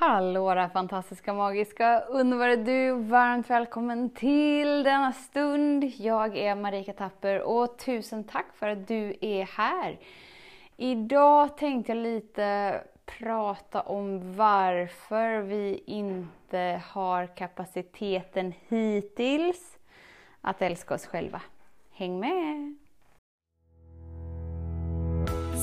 Hallå där fantastiska, magiska, underbara du! Varmt välkommen till denna stund. Jag är Marika Tapper och tusen tack för att du är här. Idag tänkte jag lite prata om varför vi inte har kapaciteten hittills att älska oss själva. Häng med!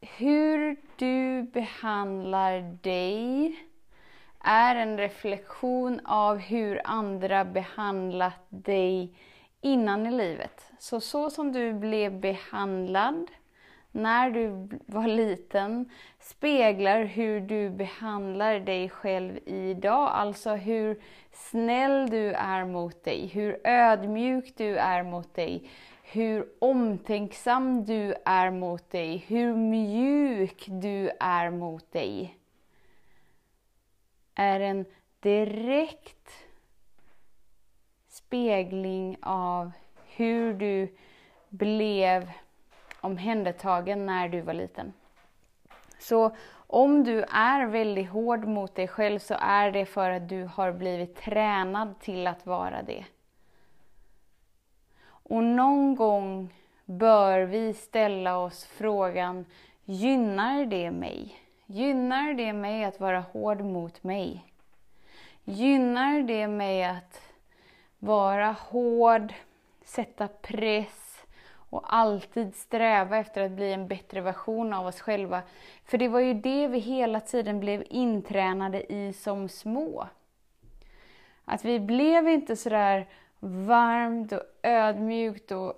hur du behandlar dig är en reflektion av hur andra behandlat dig innan i livet. Så, så som du blev behandlad när du var liten speglar hur du behandlar dig själv idag. Alltså hur snäll du är mot dig, hur ödmjuk du är mot dig, hur omtänksam du är mot dig, hur mjuk du är mot dig. Är en direkt spegling av hur du blev omhändertagen när du var liten. Så om du är väldigt hård mot dig själv så är det för att du har blivit tränad till att vara det. Och någon gång bör vi ställa oss frågan, gynnar det mig? Gynnar det mig att vara hård mot mig? Gynnar det mig att vara hård, sätta press och alltid sträva efter att bli en bättre version av oss själva? För det var ju det vi hela tiden blev intränade i som små. Att vi blev inte sådär varmt och ödmjukt och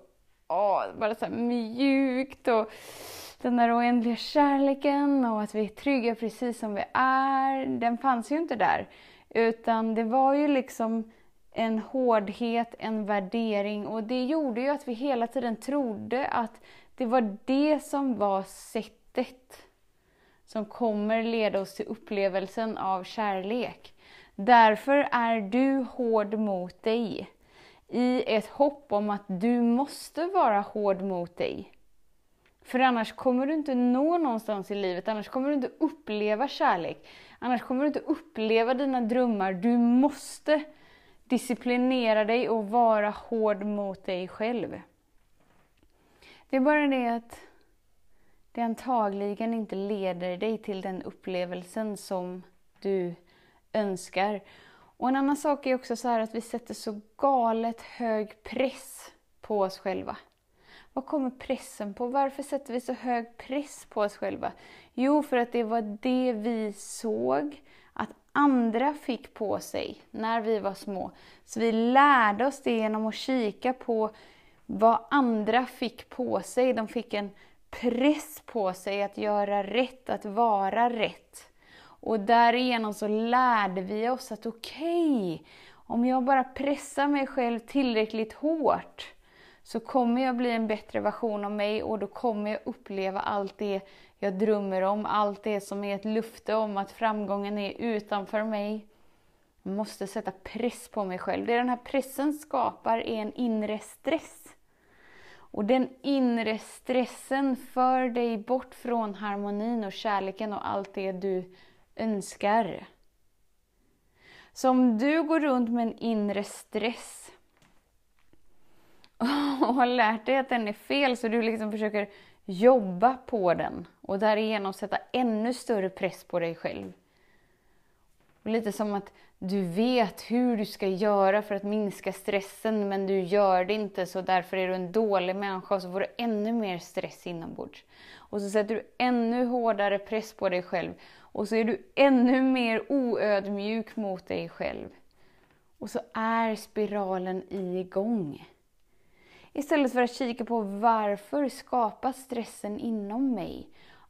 åh, bara så mjukt och den där oändliga kärleken och att vi är trygga precis som vi är, den fanns ju inte där. Utan det var ju liksom en hårdhet, en värdering och det gjorde ju att vi hela tiden trodde att det var det som var sättet som kommer leda oss till upplevelsen av kärlek. Därför är du hård mot dig i ett hopp om att du måste vara hård mot dig. För annars kommer du inte nå någonstans i livet, annars kommer du inte uppleva kärlek. Annars kommer du inte uppleva dina drömmar. Du måste disciplinera dig och vara hård mot dig själv. Det är bara det att det antagligen inte leder dig till den upplevelsen som du önskar. Och en annan sak är också så att vi sätter så galet hög press på oss själva. Vad kommer pressen på? Varför sätter vi så hög press på oss själva? Jo, för att det var det vi såg att andra fick på sig när vi var små. Så vi lärde oss det genom att kika på vad andra fick på sig. De fick en press på sig att göra rätt, att vara rätt. Och därigenom så lärde vi oss att okej, okay, om jag bara pressar mig själv tillräckligt hårt så kommer jag bli en bättre version av mig och då kommer jag uppleva allt det jag drömmer om, allt det som är ett lufte om att framgången är utanför mig. Jag måste sätta press på mig själv. Det den här pressen skapar är en inre stress. Och den inre stressen för dig bort från harmonin och kärleken och allt det du önskar. Så om du går runt med en inre stress och har lärt dig att den är fel så du liksom försöker jobba på den och därigenom sätta ännu större press på dig själv. Och lite som att du vet hur du ska göra för att minska stressen men du gör det inte så därför är du en dålig människa och så får du ännu mer stress inombords. Och så sätter du ännu hårdare press på dig själv och så är du ännu mer oödmjuk mot dig själv. Och så är spiralen igång. Istället för att kika på varför skapas stressen inom mig?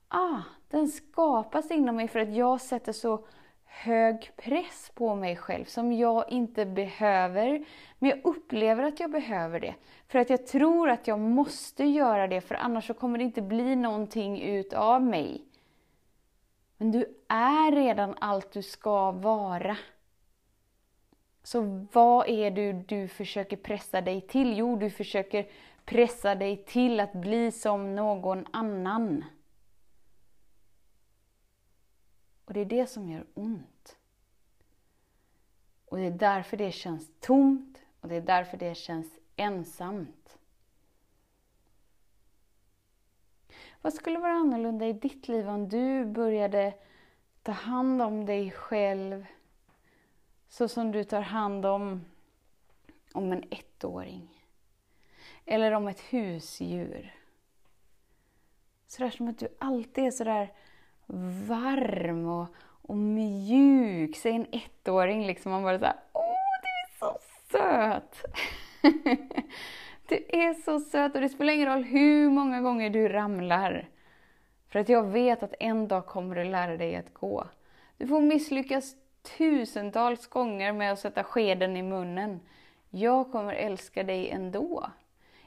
Ah, den skapas inom mig för att jag sätter så hög press på mig själv som jag inte behöver. Men jag upplever att jag behöver det. För att jag tror att jag måste göra det, för annars så kommer det inte bli någonting utav mig. Men du är redan allt du ska vara. Så vad är det du försöker pressa dig till? Jo, du försöker pressa dig till att bli som någon annan. Och det är det som gör ont. Och det är därför det känns tomt och det är därför det känns ensamt. Vad skulle vara annorlunda i ditt liv om du började ta hand om dig själv så som du tar hand om, om en ettåring? Eller om ett husdjur? Sådär som att du alltid är sådär varm och, och mjuk. Säg en ettåring liksom, man bara såhär Åh, du är så söt! du är så söt och det spelar ingen roll hur många gånger du ramlar. För att jag vet att en dag kommer du lära dig att gå. Du får misslyckas tusentals gånger med att sätta skeden i munnen. Jag kommer älska dig ändå.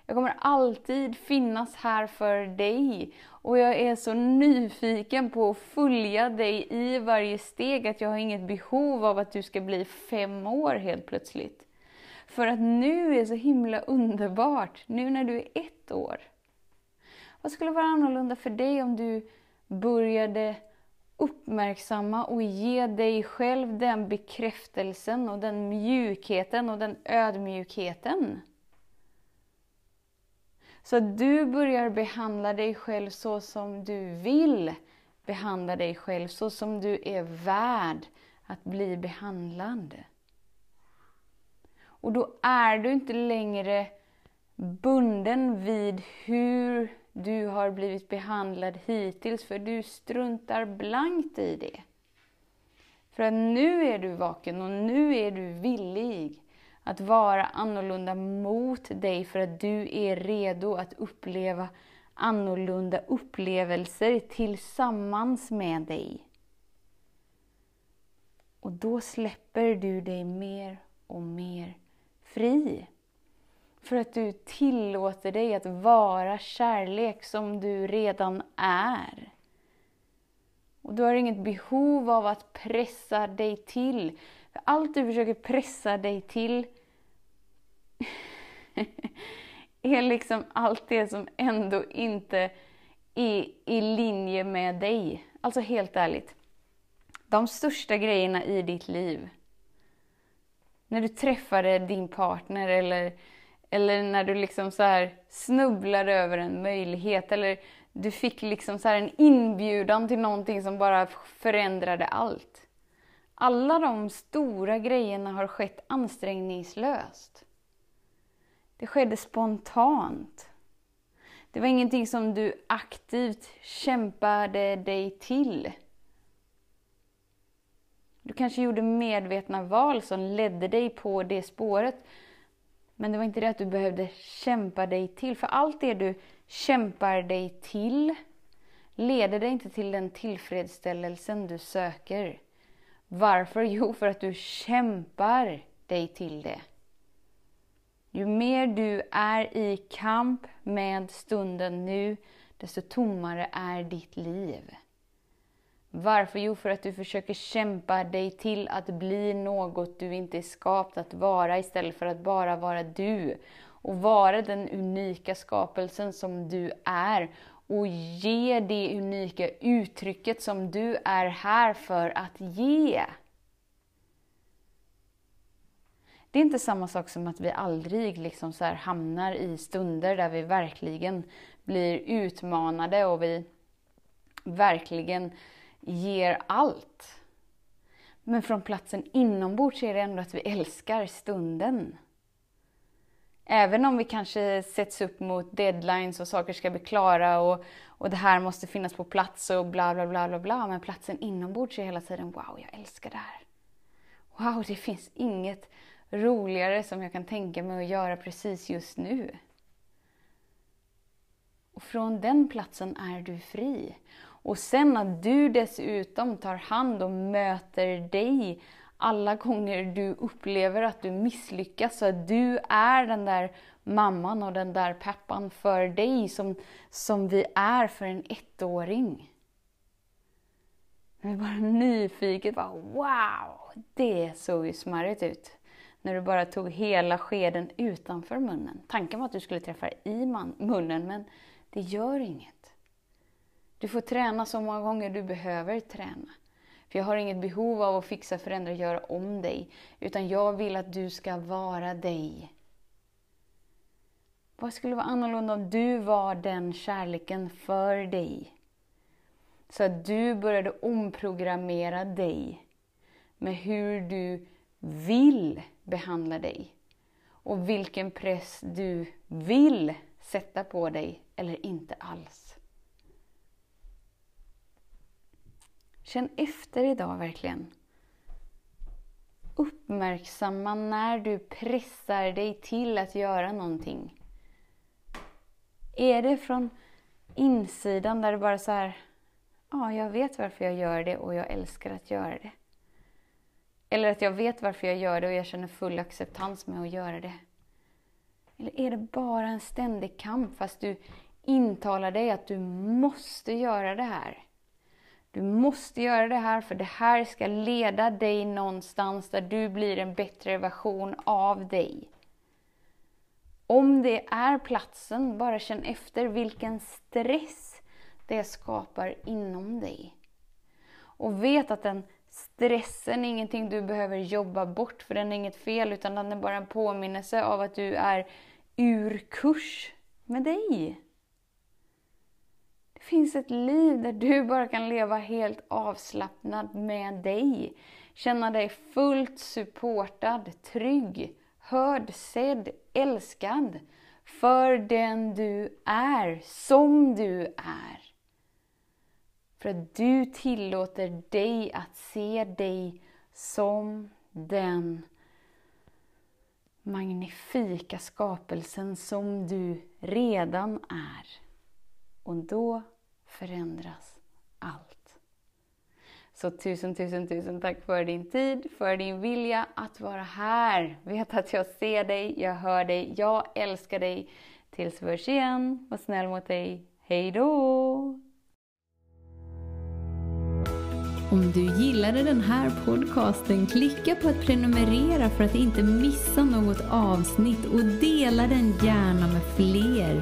Jag kommer alltid finnas här för dig. Och jag är så nyfiken på att följa dig i varje steg att jag har inget behov av att du ska bli fem år helt plötsligt. För att nu är så himla underbart, nu när du är ett år. Vad skulle vara annorlunda för dig om du började uppmärksamma och ge dig själv den bekräftelsen och den mjukheten och den ödmjukheten? Så att du börjar behandla dig själv så som du vill behandla dig själv, så som du är värd att bli behandlad. Och då är du inte längre bunden vid hur du har blivit behandlad hittills, för du struntar blankt i det. För att nu är du vaken och nu är du villig att vara annorlunda mot dig för att du är redo att uppleva annorlunda upplevelser tillsammans med dig. Och då släpper du dig mer och mer fri. För att du tillåter dig att vara kärlek som du redan är. Och du har inget behov av att pressa dig till. För allt du försöker pressa dig till är liksom allt det som ändå inte är i linje med dig. Alltså helt ärligt. De största grejerna i ditt liv. När du träffade din partner eller, eller när du liksom så här snubblade över en möjlighet eller du fick liksom så en inbjudan till någonting som bara förändrade allt. Alla de stora grejerna har skett ansträngningslöst. Det skedde spontant. Det var ingenting som du aktivt kämpade dig till. Du kanske gjorde medvetna val som ledde dig på det spåret. Men det var inte det att du behövde kämpa dig till. För allt det du kämpar dig till leder dig inte till den tillfredsställelsen du söker. Varför? Jo, för att du kämpar dig till det. Ju mer du är i kamp med stunden nu, desto tommare är ditt liv. Varför? Jo, för att du försöker kämpa dig till att bli något du inte är skapt att vara istället för att bara vara du. Och vara den unika skapelsen som du är. Och ge det unika uttrycket som du är här för att ge. Det är inte samma sak som att vi aldrig liksom så hamnar i stunder där vi verkligen blir utmanade och vi verkligen ger allt. Men från platsen inombords är det ändå att vi älskar stunden. Även om vi kanske sätts upp mot deadlines och saker ska bli klara och, och det här måste finnas på plats och bla bla bla bla bla. Men platsen inombords är hela tiden wow, jag älskar det här. Wow, det finns inget roligare som jag kan tänka mig att göra precis just nu. Och från den platsen är du fri. Och sen att du dessutom tar hand och möter dig alla gånger du upplever att du misslyckas, så att du är den där mamman och den där pappan för dig som, som vi är för en ettåring. Jag är bara nyfiket, bara, wow, det såg ju smarrigt ut. När du bara tog hela skeden utanför munnen. Tanken var att du skulle träffa i munnen, men det gör inget. Du får träna så många gånger du behöver träna. För jag har inget behov av att fixa, förändra, göra om dig. Utan jag vill att du ska vara dig. Vad skulle vara annorlunda om du var den kärleken för dig? Så att du började omprogrammera dig med hur du vill behandla dig. Och vilken press du vill sätta på dig eller inte alls. Känn efter idag verkligen. Uppmärksamma när du pressar dig till att göra någonting. Är det från insidan där du bara så här, ja, jag vet varför jag gör det och jag älskar att göra det. Eller att jag vet varför jag gör det och jag känner full acceptans med att göra det. Eller är det bara en ständig kamp fast du intalar dig att du måste göra det här? Du måste göra det här för det här ska leda dig någonstans där du blir en bättre version av dig. Om det är platsen, bara känn efter vilken stress det skapar inom dig. Och vet att den stressen är ingenting du behöver jobba bort, för den är inget fel, utan den är bara en påminnelse av att du är ur kurs med dig. Det finns ett liv där du bara kan leva helt avslappnad med dig. Känna dig fullt supportad, trygg, hörd, sedd, älskad för den du är, som du är. För att du tillåter dig att se dig som den magnifika skapelsen som du redan är. Och då förändras allt. Så tusen, tusen, tusen tack för din tid, för din vilja att vara här. Vet att jag ser dig, jag hör dig, jag älskar dig. Tills vi hörs igen, var snäll mot dig. Hej då! Om du gillade den här podcasten, klicka på att prenumerera för att inte missa något avsnitt och dela den gärna med fler.